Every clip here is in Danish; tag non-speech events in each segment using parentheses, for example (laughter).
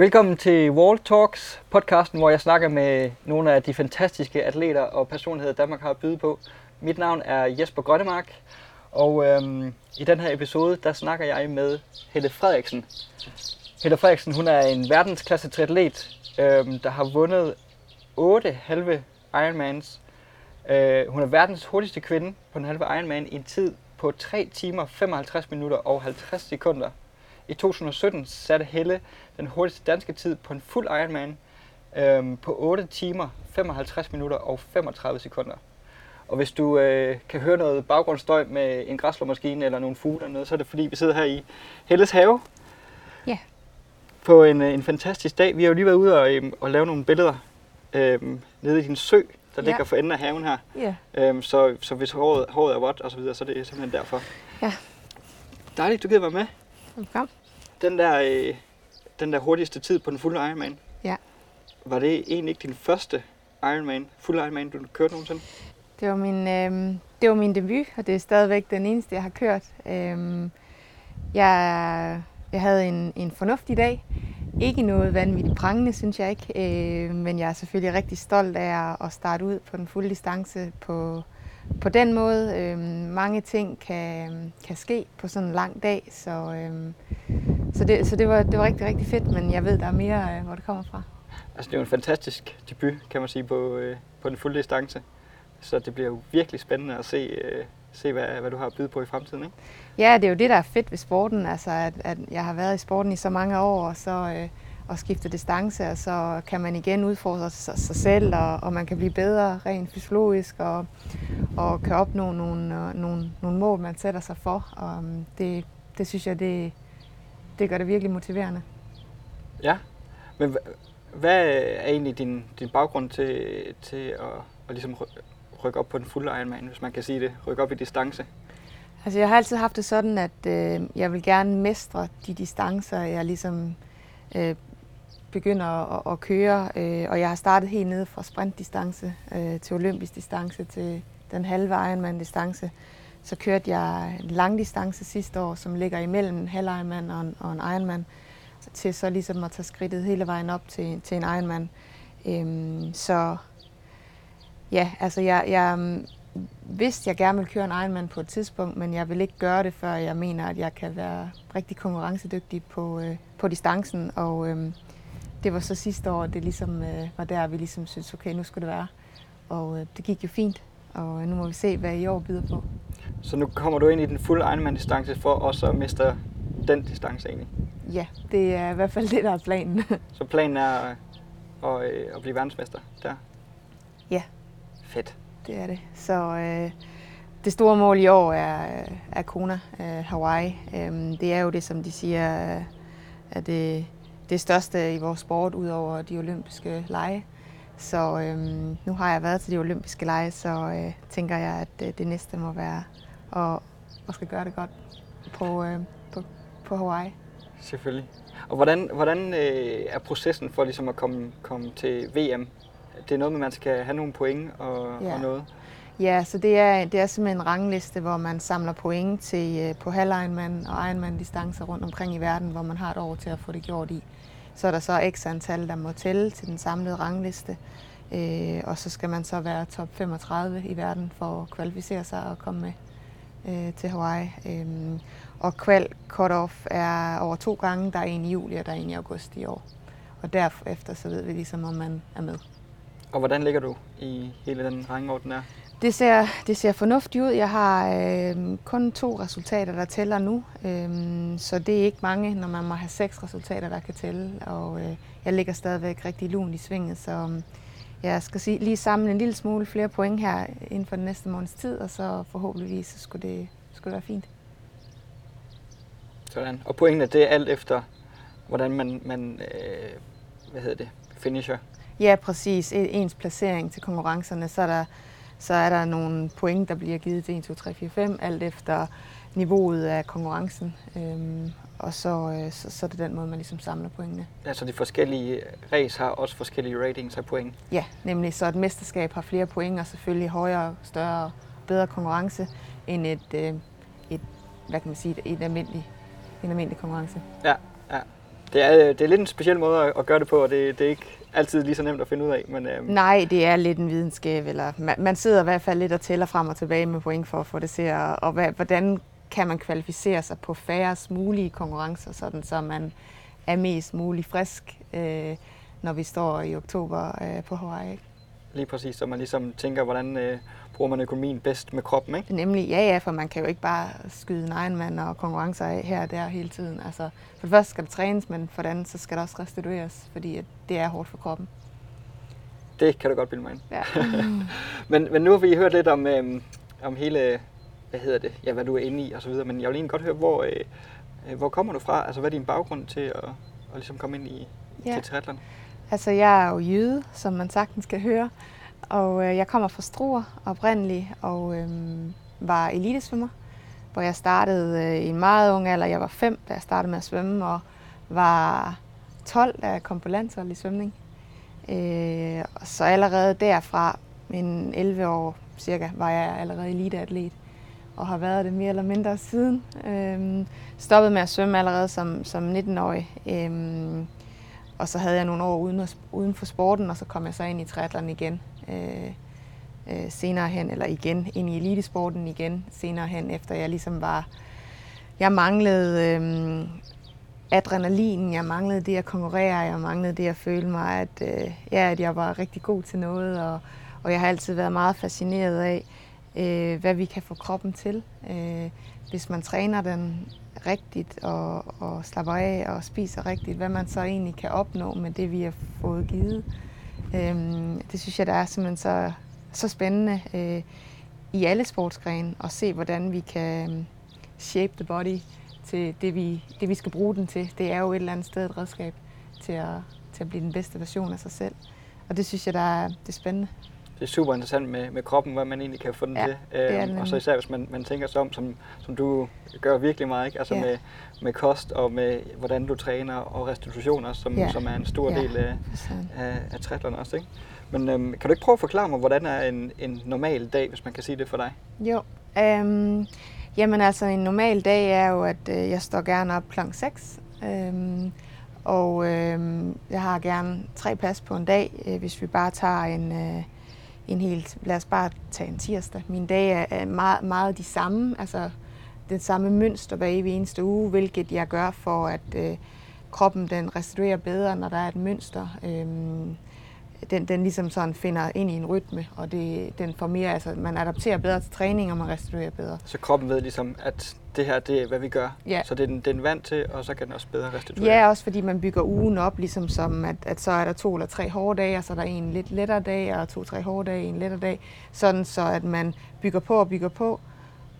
Velkommen til Wall Talks, podcasten, hvor jeg snakker med nogle af de fantastiske atleter og personligheder, Danmark har at byde på. Mit navn er Jesper Grønnemark, og øhm, i den her episode, der snakker jeg med Helle Frederiksen. Helle Frederiksen, hun er en verdensklasse triatlet, øhm, der har vundet 8 halve Ironmans. Øh, hun er verdens hurtigste kvinde på den halve Ironman i en tid på 3 timer, 55 minutter og 50 sekunder. I 2017 satte Helle den hurtigste danske tid på en fuld Ironman øhm, på 8 timer, 55 minutter og 35 sekunder. Og hvis du øh, kan høre noget baggrundsstøj med en græslåmaskine eller nogle fugle eller noget, så er det fordi, vi sidder her i Helles have. Ja. På en, øh, en fantastisk dag. Vi har jo lige været ude og, øhm, og lave nogle billeder øhm, nede i din sø, der Ja. ligger for enden af haven her. Ja. Øhm, så, så hvis håret, håret er vådt og så videre, så er det simpelthen derfor. Ja. Dejligt, du gider være med. Velkommen. Den der, øh, den der hurtigste tid på den fulde Ironman. Ja. Var det egentlig ikke din første Ironman, fuld Ironman, du kørte nogensinde? Det var min, øh, det var min debut, og det er stadigvæk den eneste, jeg har kørt. Øh, jeg, jeg havde en, en fornuftig dag. Ikke noget vanvittigt prangende, synes jeg ikke. Øh, men jeg er selvfølgelig rigtig stolt af at- starte ud på den fulde distance på, på den måde. Øh, mange ting kan, kan ske på sådan en lang dag, så, øh, så, det, så det, var, det var rigtig, rigtig fedt, men jeg ved, der er mere, øh, hvor det kommer fra. Altså, det er jo en fantastisk debut, kan man sige, på, øh, på den fulde distance. Så det bliver jo virkelig spændende at se, øh, se hvad, hvad du har at byde på i fremtiden, ikke? Ja, det er jo det, der er fedt ved sporten, altså at, at jeg har været i sporten i så mange år, og så øh, og skifte distance, og så kan man igen udfordre sig, sig selv, og, og man kan blive bedre rent fysiologisk, og, og kan opnå nogle, øh, nogle, nogle mål, man sætter sig for. Og um, det, det synes jeg, det, det gør det virkelig motiverende. Ja. Men hva- hvad er egentlig din, din baggrund til, til at, at ligesom ry- rykke op på den fulde Ironman, hvis man kan sige det? Rykke op i distance? Altså, jeg har altid haft det sådan, at øh, jeg vil gerne mestre de distancer, jeg ligesom øh, begynder at, at køre. Øh, og jeg har startet helt nede fra sprintdistance øh, til olympisk distance til den halve Ironman-distance. Så kørte jeg en langdistance sidste år, som ligger imellem en halv Ironman og en, og en Ironman, til så ligesom at tage skridtet hele vejen op til, til en Ironman. Øhm, så ja, altså jeg, jeg vidste, jeg gerne ville køre en Ironman på et tidspunkt, men jeg vil ikke gøre det, før jeg mener, at jeg kan være rigtig konkurrencedygtig på, øh, på distancen. Og øh, det var så sidste år, det ligesom øh, var der, vi ligesom syntes, okay, nu skulle det være. Og øh, det gik jo fint, og øh, nu må vi se, hvad i år byder på. Så nu kommer du ind i den fulde Ironman-distance for også at mestre den distance egentlig. Ja, det er i hvert fald det, der er planen. (laughs) Så planen er at, at, øh, at blive verdensmester der? Ja. Fedt. Det er det. Så øh, det store mål i år er, er Kona, øh, Hawaii. Øhm, det er jo det, som de siger, øh, er det, det største i vores sport, ud over de olympiske lege. Så øhm, nu har jeg været til de olympiske lege, så øh, tænker jeg, at øh, det næste må være at, at skal gøre det godt på, øh, på, på Hawaii. Selvfølgelig. Og hvordan, hvordan øh, er processen for ligesom at komme, komme til VM? Det er noget med, at man skal have nogle point og, Ja. og noget. Ja, så det er, det er simpelthen en rangliste, hvor man samler point til øh, på halv Ironman og Ironman distancer rundt omkring i verden, hvor man har et år til at få det gjort i. Så er der så x antal, der må tælle til den samlede rangliste. Øh, og så skal man så være top 35 i verden for at kvalificere sig og komme med øh, til Hawaii. Øh, og kval cut-off er over to gange. Der er en i juli, og der er en i august i år. Og derefter så ved vi ligesom, om man er med. Og hvordan ligger du i hele den rangorden der? Det ser, det ser fornuftigt ud. Jeg har øh, kun to resultater, der tæller nu. Øh, så det er ikke mange, når man må have seks resultater, der kan tælle. Og øh, jeg ligger stadigvæk rigtig lunt i svinget, så øh, jeg skal sige, lige samle en lille smule flere point her inden for den næste måneds tid, og så forhåbentligvis så skulle det, skulle det være fint. Sådan. Og pointene, det er alt efter, hvordan man, man øh, hvad hedder det, finisher. Ja, præcis. E- Ens placering til konkurrencerne, så er der, så er der nogle point, der bliver givet til 1, 2, 3, 4, 5, alt efter niveauet af konkurrencen. Øhm, og så, øh, så, så er det den måde, man ligesom samler pointene. Altså de forskellige race har også forskellige ratings af point. Ja, nemlig så et mesterskab har flere point og selvfølgelig højere, større, bedre konkurrence end et, øh, et hvad kan man sige, et almindelig, en almindelig konkurrence. Ja, ja. Det er, det er lidt en speciel måde at gøre det på, og det, det er ikke altid lige så nemt at finde ud af. Men, øhm. Nej, det er lidt en videnskab, eller man, man sidder i hvert fald lidt og tæller frem og tilbage med point for at få det til Og, og hvad, hvordan kan man kvalificere sig på færrest mulige konkurrencer, sådan så man er mest muligt frisk, øh, når vi står i oktober øh, på Hawaii. Lige præcis, så man ligesom tænker, hvordan øh, bruger man økonomien bedst med kroppen, ikke? Nemlig, ja ja, for man kan jo ikke bare skyde en egen mand og konkurrencer af her og der hele tiden. Altså, for det første skal det trænes, men for det andet, så skal det også restitueres, fordi at det er hårdt for kroppen. Det kan du godt bilde mig ind. Ja. (laughs) men, men nu har vi hørt lidt om, øh, om hele, hvad hedder det, ja, hvad du er inde i og så videre, men jeg vil egentlig godt høre, hvor, øh, hvor kommer du fra? Altså, hvad er din baggrund til at, at ligesom komme ind i ja. til triathlon? Altså, jeg er jo jøde, som man sagtens kan høre, og øh, jeg kommer fra Struer oprindeligt, og øh, var elitesvømmer, hvor jeg startede øh, i en meget ung alder. Jeg var fem, da jeg startede med at svømme, og var 12, da jeg kom på landshold i svømning. Øh, så allerede derfra, min 11 år cirka, var jeg allerede eliteatlet og har været det mere eller mindre siden. Øh, stoppede med at svømme allerede som, som 19-årig. Øh, og så havde jeg nogle år uden, uden for sporten, og så kom jeg så ind i triathlon igen øh, øh, senere hen, eller igen ind i elitesporten igen senere hen, efter jeg ligesom var... Jeg manglede øh, adrenalin, jeg manglede det at konkurrere, jeg manglede det at føle mig, at, øh, ja, at jeg var rigtig god til noget, og, og jeg har altid været meget fascineret af, øh, Øh, hvad vi kan få kroppen til, øh, hvis man træner den rigtigt og, og slapper af og spiser rigtigt, hvad man så egentlig kan opnå med det, vi har fået givet. Øh, det synes jeg, der er simpelthen så, så spændende øh, i alle sportsgrene at se, hvordan vi kan øhm, shape the body til det vi, det, vi skal bruge den til. Det er jo et eller andet sted et redskab til at, til at blive den bedste version af sig selv. Og det synes jeg, der er, det er spændende det er super interessant med, med kroppen, hvad man egentlig kan få den ja, til. Øhm, og så især hvis man, man tænker sig om, som, som du gør virkelig meget, ikke? altså ja. med, med kost og med hvordan du træner og restitution også, som, ja. som er en stor ja. del af, af, af triathlon også. Ikke? Men øhm, kan du ikke prøve at forklare mig, hvordan er en, en normal dag, hvis man kan sige det for dig? Jo, øhm, jamen altså en normal dag er jo, at øh, jeg står gerne op kl. 6. Øhm, og øh, jeg har gerne tre pas på en dag, øh, hvis vi bare tager en, øh, en helt, lad os bare tage en tirsdag. Min dag er, meget, meget de samme, altså det samme mønster hver evig eneste uge, hvilket jeg gør for, at øh, kroppen den restituerer bedre, når der er et mønster. Øhm, den, den ligesom sådan finder ind i en rytme, og det, den får mere, altså man adapterer bedre til træning, og man restituerer bedre. Så kroppen ved ligesom, at det her, det er, hvad vi gør. Ja. Så det er, den, er den vant til, og så kan den også bedre restituere. Ja, også fordi man bygger ugen op, ligesom som, at, at så er der to eller tre hårde dage, og så er der en lidt lettere dag, og to-tre hårde dage, en lettere dag. Sådan så, at man bygger på og bygger på,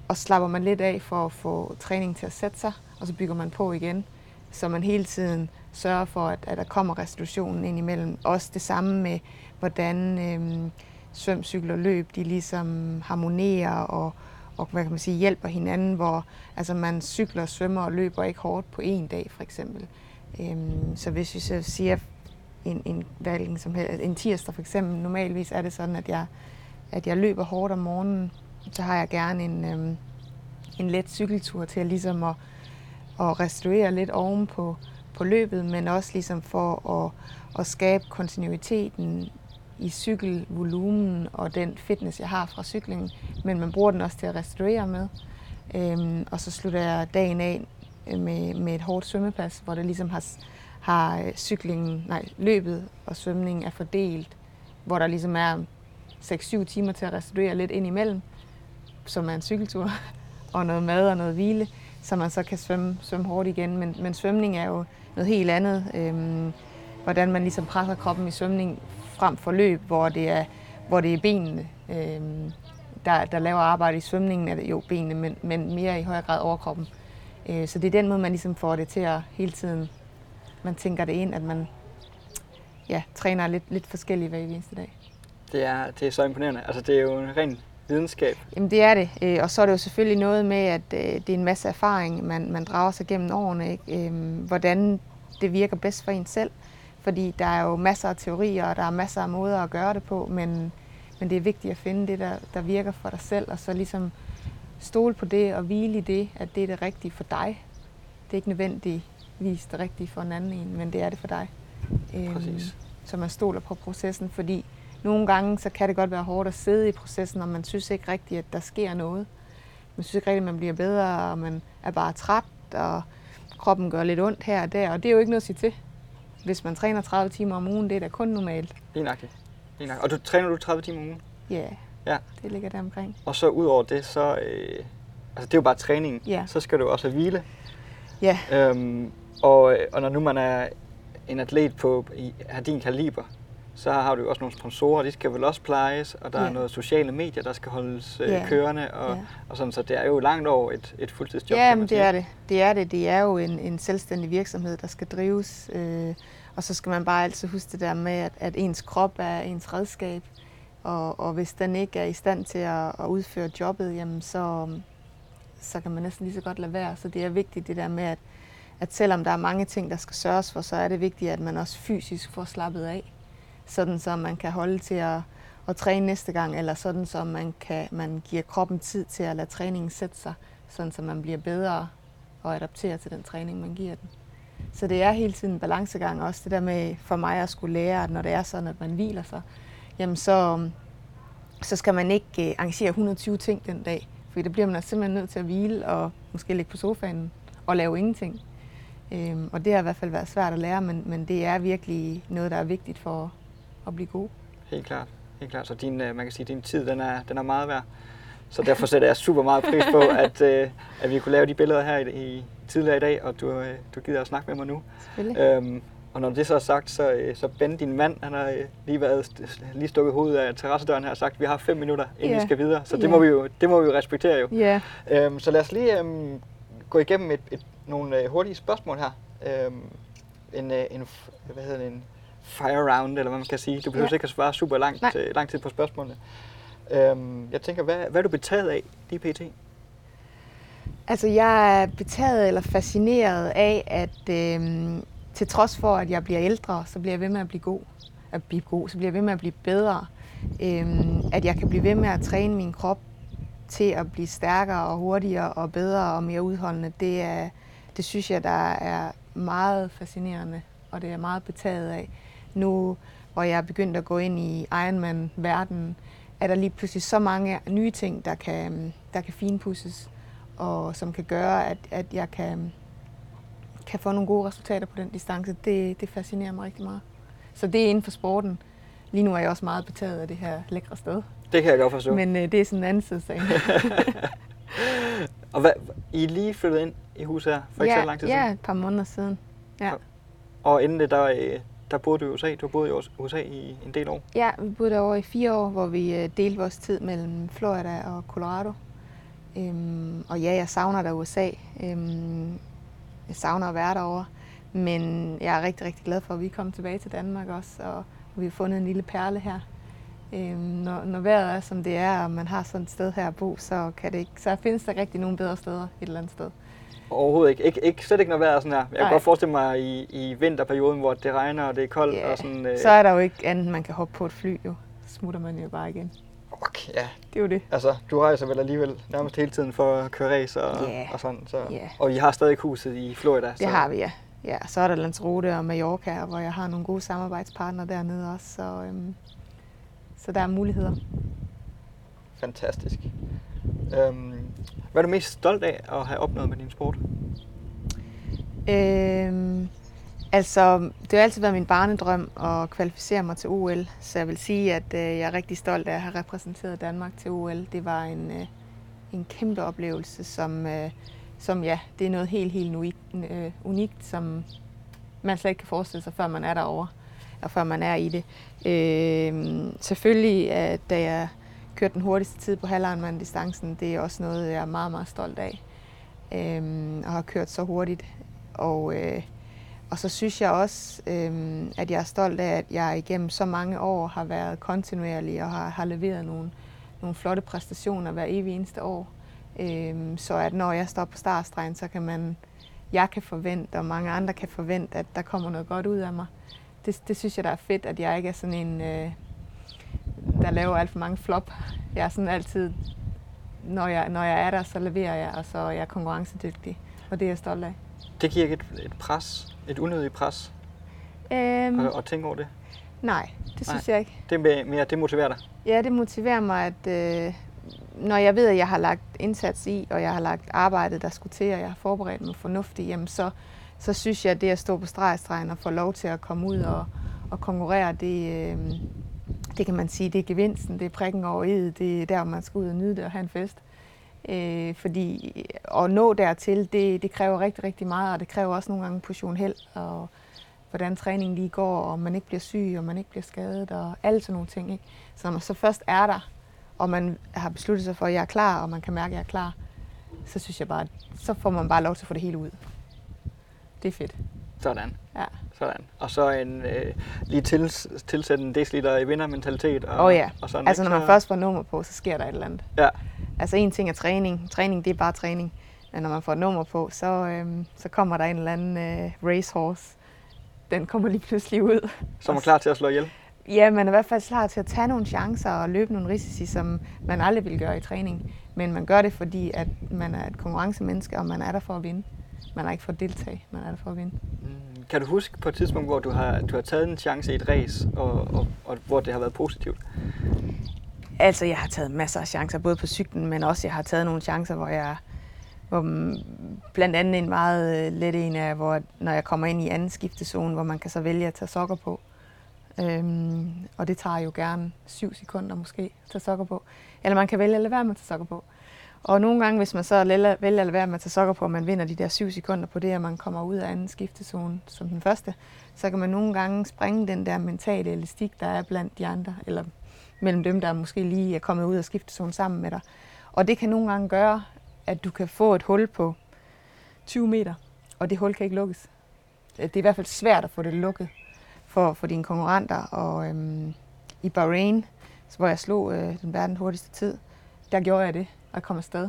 og slapper man lidt af for at få træning til at sætte sig, og så bygger man på igen. Så man hele tiden sørger for, at, at der kommer restitutionen ind imellem. Også det samme med, hvordan øhm, svøm, cykel og løb, de ligesom harmonerer og, og hvad kan man sige, hjælper hinanden, hvor altså man cykler, svømmer og løber ikke hårdt på en dag for eksempel. Øhm, så hvis vi så siger en, en, valg, som helst, altså, en tirsdag for eksempel, normalvis er det sådan, at jeg, at jeg løber hårdt om morgenen, så har jeg gerne en, øhm, en let cykeltur til at ligesom at, at restituere lidt oven på, på løbet, men også ligesom for at, at skabe kontinuiteten i cykelvolumen og den fitness, jeg har fra cyklingen, men man bruger den også til at restituere med. Øhm, og så slutter jeg dagen af med, med et hårdt svømmepas, hvor det ligesom har, har øh, cyklingen, nej, løbet og svømningen er fordelt, hvor der ligesom er 6-7 timer til at restituere lidt ind imellem, som er en cykeltur, (laughs) og noget mad og noget hvile, så man så kan svømme, svømme hårdt igen. Men, men svømning er jo noget helt andet. Øhm, hvordan man ligesom presser kroppen i svømning frem for løb, hvor det er, hvor det er benene, øhm, der, der laver arbejde i svømningen, er det jo benene, men, men mere i højere grad overkroppen. Øh, så det er den måde, man ligesom får det til at hele tiden, man tænker det ind, at man ja, træner lidt, lidt forskelligt hver eneste dag. Det er, det er så imponerende. Altså, det er jo en ren videnskab. Jamen det er det, øh, og så er det jo selvfølgelig noget med, at øh, det er en masse erfaring, man, man drager sig gennem årene, ikke? Øhm, hvordan det virker bedst for en selv. Fordi der er jo masser af teorier, og der er masser af måder at gøre det på, men, men det er vigtigt at finde det, der, der virker for dig selv, og så ligesom stole på det og hvile i det, at det er det rigtige for dig. Det er ikke nødvendigvis det rigtige for en anden en, men det er det for dig. Præcis. Så man stoler på processen, fordi nogle gange så kan det godt være hårdt at sidde i processen, og man synes ikke rigtigt, at der sker noget. Man synes ikke rigtigt, at man bliver bedre, og man er bare træt, og kroppen gør lidt ondt her og der, og det er jo ikke noget at sige til. Hvis man træner 30 timer om ugen, det er da kun normalt. Lige nøjagtigt. Og du træner du 30 timer om ugen? Ja, Ja. det ligger der omkring. Og så ud over det, så... Øh, altså det er jo bare træning. Ja. Så skal du også have hvile. Ja, Øhm, og, og når nu man er en atlet på i, har din kaliber, så har du jo også nogle sponsorer, de skal vel også plejes, og der Ja. er noget sociale medier, der skal holdes øh, Ja. kørende, og, Ja. og sådan, så det er jo langt over et, et fuldtidsjob. ja men det er det. Det er det. Det er jo en, en selvstændig virksomhed, der skal drives. Øh, og så skal man bare altid huske det der med, at, at ens krop er ens redskab. Og, og hvis den ikke er i stand til at, at udføre jobbet, jamen så, så kan man næsten lige så godt lade være. Så det er vigtigt det der med, at, at selvom der er mange ting, der skal sørges for, så er det vigtigt, at man også fysisk får slappet af. Sådan så man kan holde til at, at træne næste gang, eller sådan så man, kan, man giver kroppen tid til at lade træningen sætte sig, sådan så man bliver bedre og adapterer til den træning, man giver den. Så det er hele tiden en balancegang også, det der med for mig at skulle lære, at når det er sådan, at man hviler sig, jamen så, så skal man ikke øh, arrangere 120 ting den dag, for det bliver man altså simpelthen nødt til at hvile og måske ligge på sofaen og lave ingenting. Øhm, og det har i hvert fald været svært at lære, men, men det er virkelig noget, der er vigtigt for at blive god. Helt klart. Helt klart. Så din, øh, man kan sige, din tid, den er, den er meget værd. Så derfor sætter jeg super meget pris på, (laughs) at, øh, at vi kunne lave de billeder her i, i tidligere i dag, og du, øh, du gider at snakke med mig nu. Øhm, og når det så er sagt, så, øh, så Ben, din mand, han har lige været lige stukket hovedet af terrassedøren her og sagt, at vi har fem minutter, inden Ja. vi skal videre. Så det, Ja. må vi jo, det må vi jo respektere jo. Ja, Øhm, så lad os lige øhm, gå igennem et, et, nogle hurtige spørgsmål her. Øhm, en, en, hvad hedder det, en fire round, eller hvad man kan sige. Du behøver Ja. ikke at svare super langt, Nej. øh, lang tid på spørgsmålene. Øhm, jeg tænker, hvad, hvad er du betaget af lige pt? Altså, jeg er betaget eller fascineret af, at øhm, til trods for, at jeg bliver ældre, så bliver jeg ved med at blive god. At blive god, så bliver jeg ved med at blive bedre. Øhm, at jeg kan blive ved med at træne min krop til at blive stærkere og hurtigere og bedre og mere udholdende. Det, er, det synes jeg, der er meget fascinerende, og det er meget betaget af. Nu, hvor jeg er begyndt at gå ind i Ironman-verdenen, er der lige pludselig så mange nye ting, der kan, der kan finpudses og som kan gøre, at, at jeg kan, kan få nogle gode resultater på den distance, det, det fascinerer mig rigtig meget. Så det er inden for sporten. Lige nu er jeg også meget betaget af det her lækre sted. Det kan jeg godt forstå. Men øh, det er sådan en anden side sagen. (laughs) Og hvad, I er lige flyttet ind i huset her for ikke så lang tid ja, siden? et par måneder siden. Ja. Og inden det, der, øh, der boede du i USA. Du boede i USA i en del år. ja, vi boede derovre i fire år, hvor vi øh, delte vores tid mellem Florida og Colorado. Øhm, og ja, jeg savner da USA. Øhm, jeg savner at være derovre. Men jeg er rigtig, rigtig glad for, at vi er kommet tilbage til Danmark også, og vi har fundet en lille perle her. Øhm, når, når vejret er, som det er, og man har sådan et sted her at bo, så, kan det ikke, så findes der rigtig nogen bedre steder et eller andet sted. Overhovedet ikke. ikke, ikke slet ikke når vejret er sådan her. Jeg kan Nej. godt forestille mig i, i vinterperioden, hvor det regner og det er koldt. Ja, og sådan, øh, Så er der jo ikke andet, man kan hoppe på et fly, jo. Så smutter man jo bare igen. Okay, ja. Det er jo det. Altså, du rejser vel alligevel nærmest hele tiden for at køre race og, Ja. og sådan. Så. Ja. Og I har stadig huset i Florida. Det så. har vi, ja. ja. Så er der Lanzarote og Mallorca, hvor jeg har nogle gode samarbejdspartnere dernede også. Så, øhm, så der er muligheder. Fantastisk. Øhm, hvad er du mest stolt af at have opnået med din sport? Øhm, altså, det har altid været min barnedrøm at kvalificere mig til OL, så jeg vil sige, at øh, jeg er rigtig stolt af at have repræsenteret Danmark til OL. Det var en, øh, en kæmpe oplevelse, som, øh, som ja, det er noget helt, helt unikt, øh, unikt, som man slet ikke kan forestille sig, før man er derovre, og før man er i det. Øh, selvfølgelig, øh, da jeg kørte den hurtigste tid på halvironman-distancen, det er også noget, jeg er meget, meget stolt af, Øhm, og har kørt så hurtigt. Og, øh, og så synes jeg også, øhm, at jeg er stolt af, at jeg igennem så mange år har været kontinuerlig og har, har leveret nogle, nogle flotte præstationer hver evig eneste år. Øhm, så at når jeg står på startstregen, så kan man, jeg kan forvente, og mange andre kan forvente, at der kommer noget godt ud af mig. Det, det synes jeg, der er fedt, at jeg ikke er sådan en, øh, der laver alt for mange flop. Jeg er sådan altid, når jeg, når jeg er der, så leverer jeg, og så er jeg konkurrencedygtig. Og det er jeg stolt af. Det giver ikke et, et pres, et unødigt pres Øhm, at, at tænke over det. nej, det synes jeg ikke. Det er mere, det motiverer dig. Ja, det motiverer mig, at øh, når jeg ved, at jeg har lagt indsats i, og jeg har lagt arbejdet, der skulle til, og jeg har forberedt mig fornuftigt, jamen så, så synes jeg, at det at stå på stregstregen og få lov til at komme ud og, og konkurrere, det, øh, det kan man sige, det er gevinsten, det er prikken over i, det er der, man skal ud og nyde det og have en fest. Øh, fordi at nå dertil, det, det kræver rigtig, rigtig meget, og det kræver også nogle gange en portion held, og hvordan træningen lige går, og man ikke bliver syg, og man ikke bliver skadet, og alle sådan nogle ting. Ikke? Så når man så først er der, og man har besluttet sig for, at jeg er klar, og man kan mærke, at jeg er klar, så synes jeg bare, så får man bare lov til at få det hele ud. Det er fedt. Sådan. Ja. Sådan. Og så en øh, lige til, tilsætte en deciliter i vindermentalitet. Og, oh, ja. og sådan, Altså ikke? når man først får nummer på, så sker der et eller andet. Ja. Altså en ting er træning. Træning, det er bare træning. Men når man får et nummer på, så, øhm, så kommer der en eller anden øh, racehorse. Den kommer lige pludselig ud. Så er man klar til at slå ihjel. Ja, man er i hvert fald klar til at tage nogle chancer og løbe nogle risici, som man aldrig ville gøre i træning. Men man gør det, fordi at man er et konkurrencemenneske, og man er der for at vinde. Man er ikke for at deltage, man er der for at vinde. Mm. Kan du huske på et tidspunkt, hvor du har, du har taget en chance i et race, og, og, og hvor det har været positivt? Altså, jeg har taget masser af chancer, både på cyklen, men også jeg har taget nogle chancer, hvor jeg hvor blandt andet en meget øh, let en af, hvor når jeg kommer ind i anden skiftezone, hvor man kan så vælge at tage sokker på. Øhm, og det tager jo gerne syv sekunder måske at tage sokker på. Eller man kan vælge at lade være med at tage sokker på. Og nogle gange, hvis man så vælger vælger at lade være med at tage sokker på, og man vinder de der syv sekunder på det, at man kommer ud af anden skiftezone som den første, så kan man nogle gange springe den der mentale elastik, der er blandt de andre, eller mellem dem, der måske lige er kommet ud af skiftezonen sammen med dig. Og det kan nogle gange gøre, at du kan få et hul på 20 meter, og det hul kan ikke lukkes. Det er i hvert fald svært at få det lukket for, for dine konkurrenter. Og øhm, i Bahrain, hvor jeg slog øh, den verden hurtigste tid, der gjorde jeg det, og jeg kom afsted.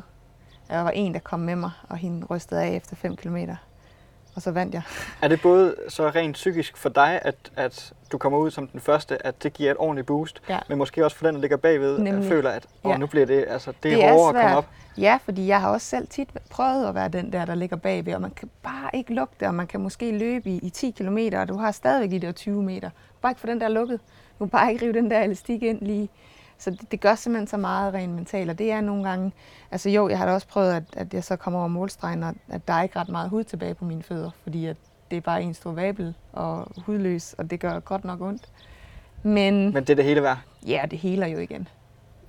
Der var en, der kom med mig, og hende rystede af efter 5 km. Og så vandt jeg. Er det både så rent psykisk for dig, at, at du kommer ud som den første, at det giver et ordentligt boost, Ja. men måske også for den, der ligger bagved, at Nemlig. føler, at åh, Ja. nu bliver det, altså, det Det er hårdere at komme svært. op. Ja, fordi jeg har også selv tit prøvet at være den der, der ligger bagved, og man kan bare ikke lukke det, og man kan måske løbe i, i 10 km, og du har stadigvæk de der 20 meter. Bare ikke få den der lukket. Du kan bare ikke rive den der elastik ind lige. Så det, det gør simpelthen så meget rent mentalt, og det er nogle gange, altså jo, jeg har da også prøvet, at, at jeg så kommer over målstregen, og at der er ikke ret meget hud tilbage på mine fødder, fordi at det er bare en stor vabel og hudløs, og det gør godt nok ondt. Men, Men det er det hele værd. ja, det heler jo igen.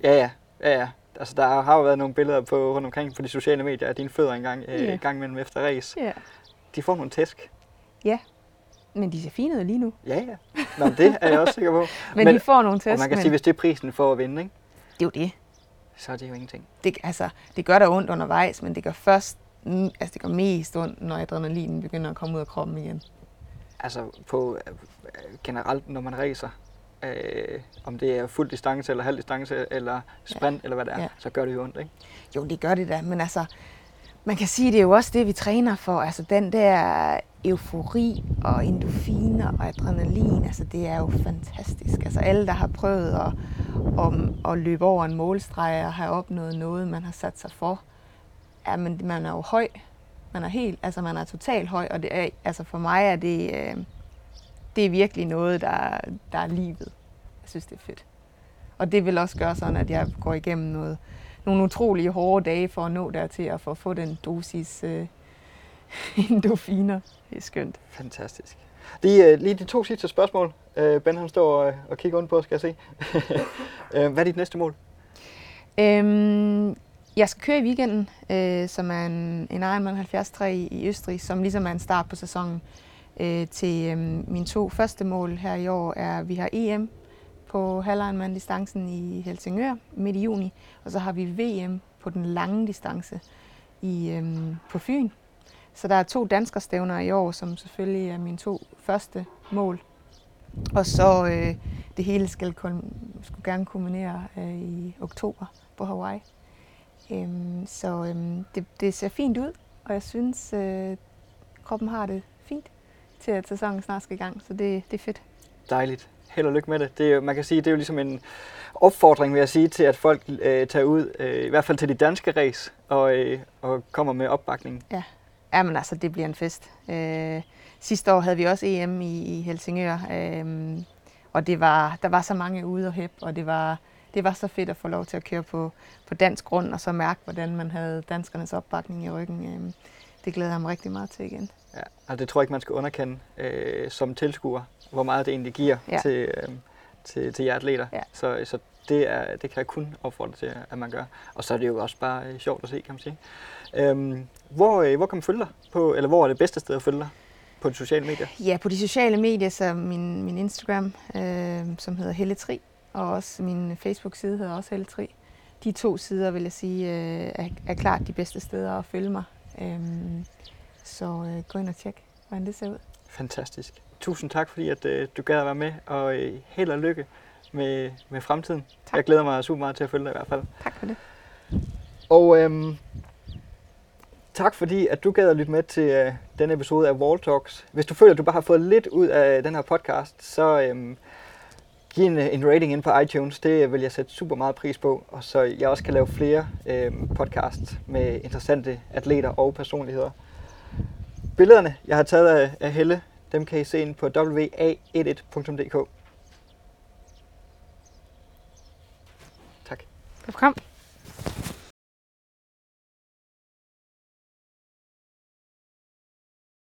Ja, ja. ja, ja. Altså, der har jo været nogle billeder på rundt omkring på de sociale medier af dine fødder øh, Ja. gang imellem efter race. Ja. De får nogle tæsk. Men de ser fine ud lige nu. Ja, ja. Nå, det er jeg også sikker på. Men, (laughs) Men- de får nogle Og test, man kan men sige, hvis det er prisen for at vinde, ikke? det er jo det. så er det jo ingenting. det. Altså, det gør der ondt undervejs, men det gør først, altså det gør mest ondt, når adrenalinen begynder at komme ud af kroppen igen. Altså på øh, generelt, når man racer, øh, om det er fuld distance eller halv distance eller sprint ja. eller hvad det er, Ja. så gør det jo ondt, ikke? Jo, det gør det da, men altså, man kan sige, det er jo også det, vi træner for. Altså den der eufori og endorfiner og adrenalin, altså det er jo fantastisk. Altså alle, der har prøvet at, om, at løbe over en målstreg og have opnået noget, man har sat sig for, ja, men man er jo høj. Man er helt, altså man er totalt høj, og det er, altså for mig er det, øh, det er virkelig noget, der, der er livet. Jeg synes, det er fedt. Og det vil også gøre sådan, at jeg går igennem noget, nogle utrolige hårde dage for at nå dertil og for at få den dosis øh, (laughs) endorfiner. Det er skønt. Fantastisk. Lige, øh, lige de to sidste spørgsmål. Øh, ben han står og, og kigger rundt på, skal jeg se. (laughs) øh, hvad er dit næste mål? Øhm, jeg skal køre i weekenden, øh, som er en, en Ironman 73 i, i Østrig, som ligesom er en start på sæsonen. Øh, til øh, mine to første mål her i år er, at vi har EM på halv distancen i Helsingør midt i juni, og så har vi VM på den lange distance i, øh, på Fyn. Så der er to danskerstævner i år, som selvfølgelig er mine to første mål. Og så øh, det hele skal skulle gerne kulminere øh, i oktober på Hawaii. Øhm, så øhm, det, det ser fint ud, og jeg synes, øh, kroppen har det fint til at sæsonen snart skal i gang, så det, det er fedt. Dejligt. Held og lykke med det. det er, man kan sige, det er jo ligesom en opfordring, vil jeg sige, til at folk øh, tager ud, øh, i hvert fald til de danske race, og, øh, og kommer med opbakning. Ja. Jamen altså, det bliver en fest. Øh, sidste år havde vi også EM i, i Helsingør, øh, og det var, der var så mange ude og hæb, og det var, det var så fedt at få lov til at køre på, på dansk grund, og så mærke, hvordan man havde danskernes opbakning i ryggen. Øh, det glæder jeg mig rigtig meget til igen. Ja, altså det tror jeg ikke, man skal underkende øh, som tilskuer, hvor meget det egentlig giver ja. til, øh, til, til jer atleter. Ja. Så, så det, er, det kan jeg kun opfordre til, at man gør. Og så er det jo også bare øh, sjovt at se, kan man sige. Øhm, hvor, øh, hvor kan man følge dig? På, eller hvor er det bedste sted at følge dig? På de sociale medier? Ja, på de sociale medier, så min, min Instagram, øh, som hedder Helle Tri, og også min Facebook-side hedder også Helle Tri. De to sider, vil jeg sige, øh, er, er klart de bedste steder at følge mig. Øh, så øh, gå ind og tjek, hvordan det ser ud. Fantastisk. Tusind tak, fordi at, øh, du gad at være med, og øh, held og lykke med, med fremtiden. Tak. Jeg glæder mig super meget til at følge dig i hvert fald. Tak for det. Og øhm, tak fordi, at du gad at lytte med til øh, denne episode af Wall Talks. Hvis du føler, at du bare har fået lidt ud af den her podcast, så øhm, giv en, øh, en rating ind på iTunes. Det øh, vil jeg sætte super meget pris på. Og så jeg også kan lave flere øhm, podcasts med interessante atleter og personligheder. Billederne, jeg har taget af, af Helle, dem kan I se ind på wa11.dk. Tak. Velkommen.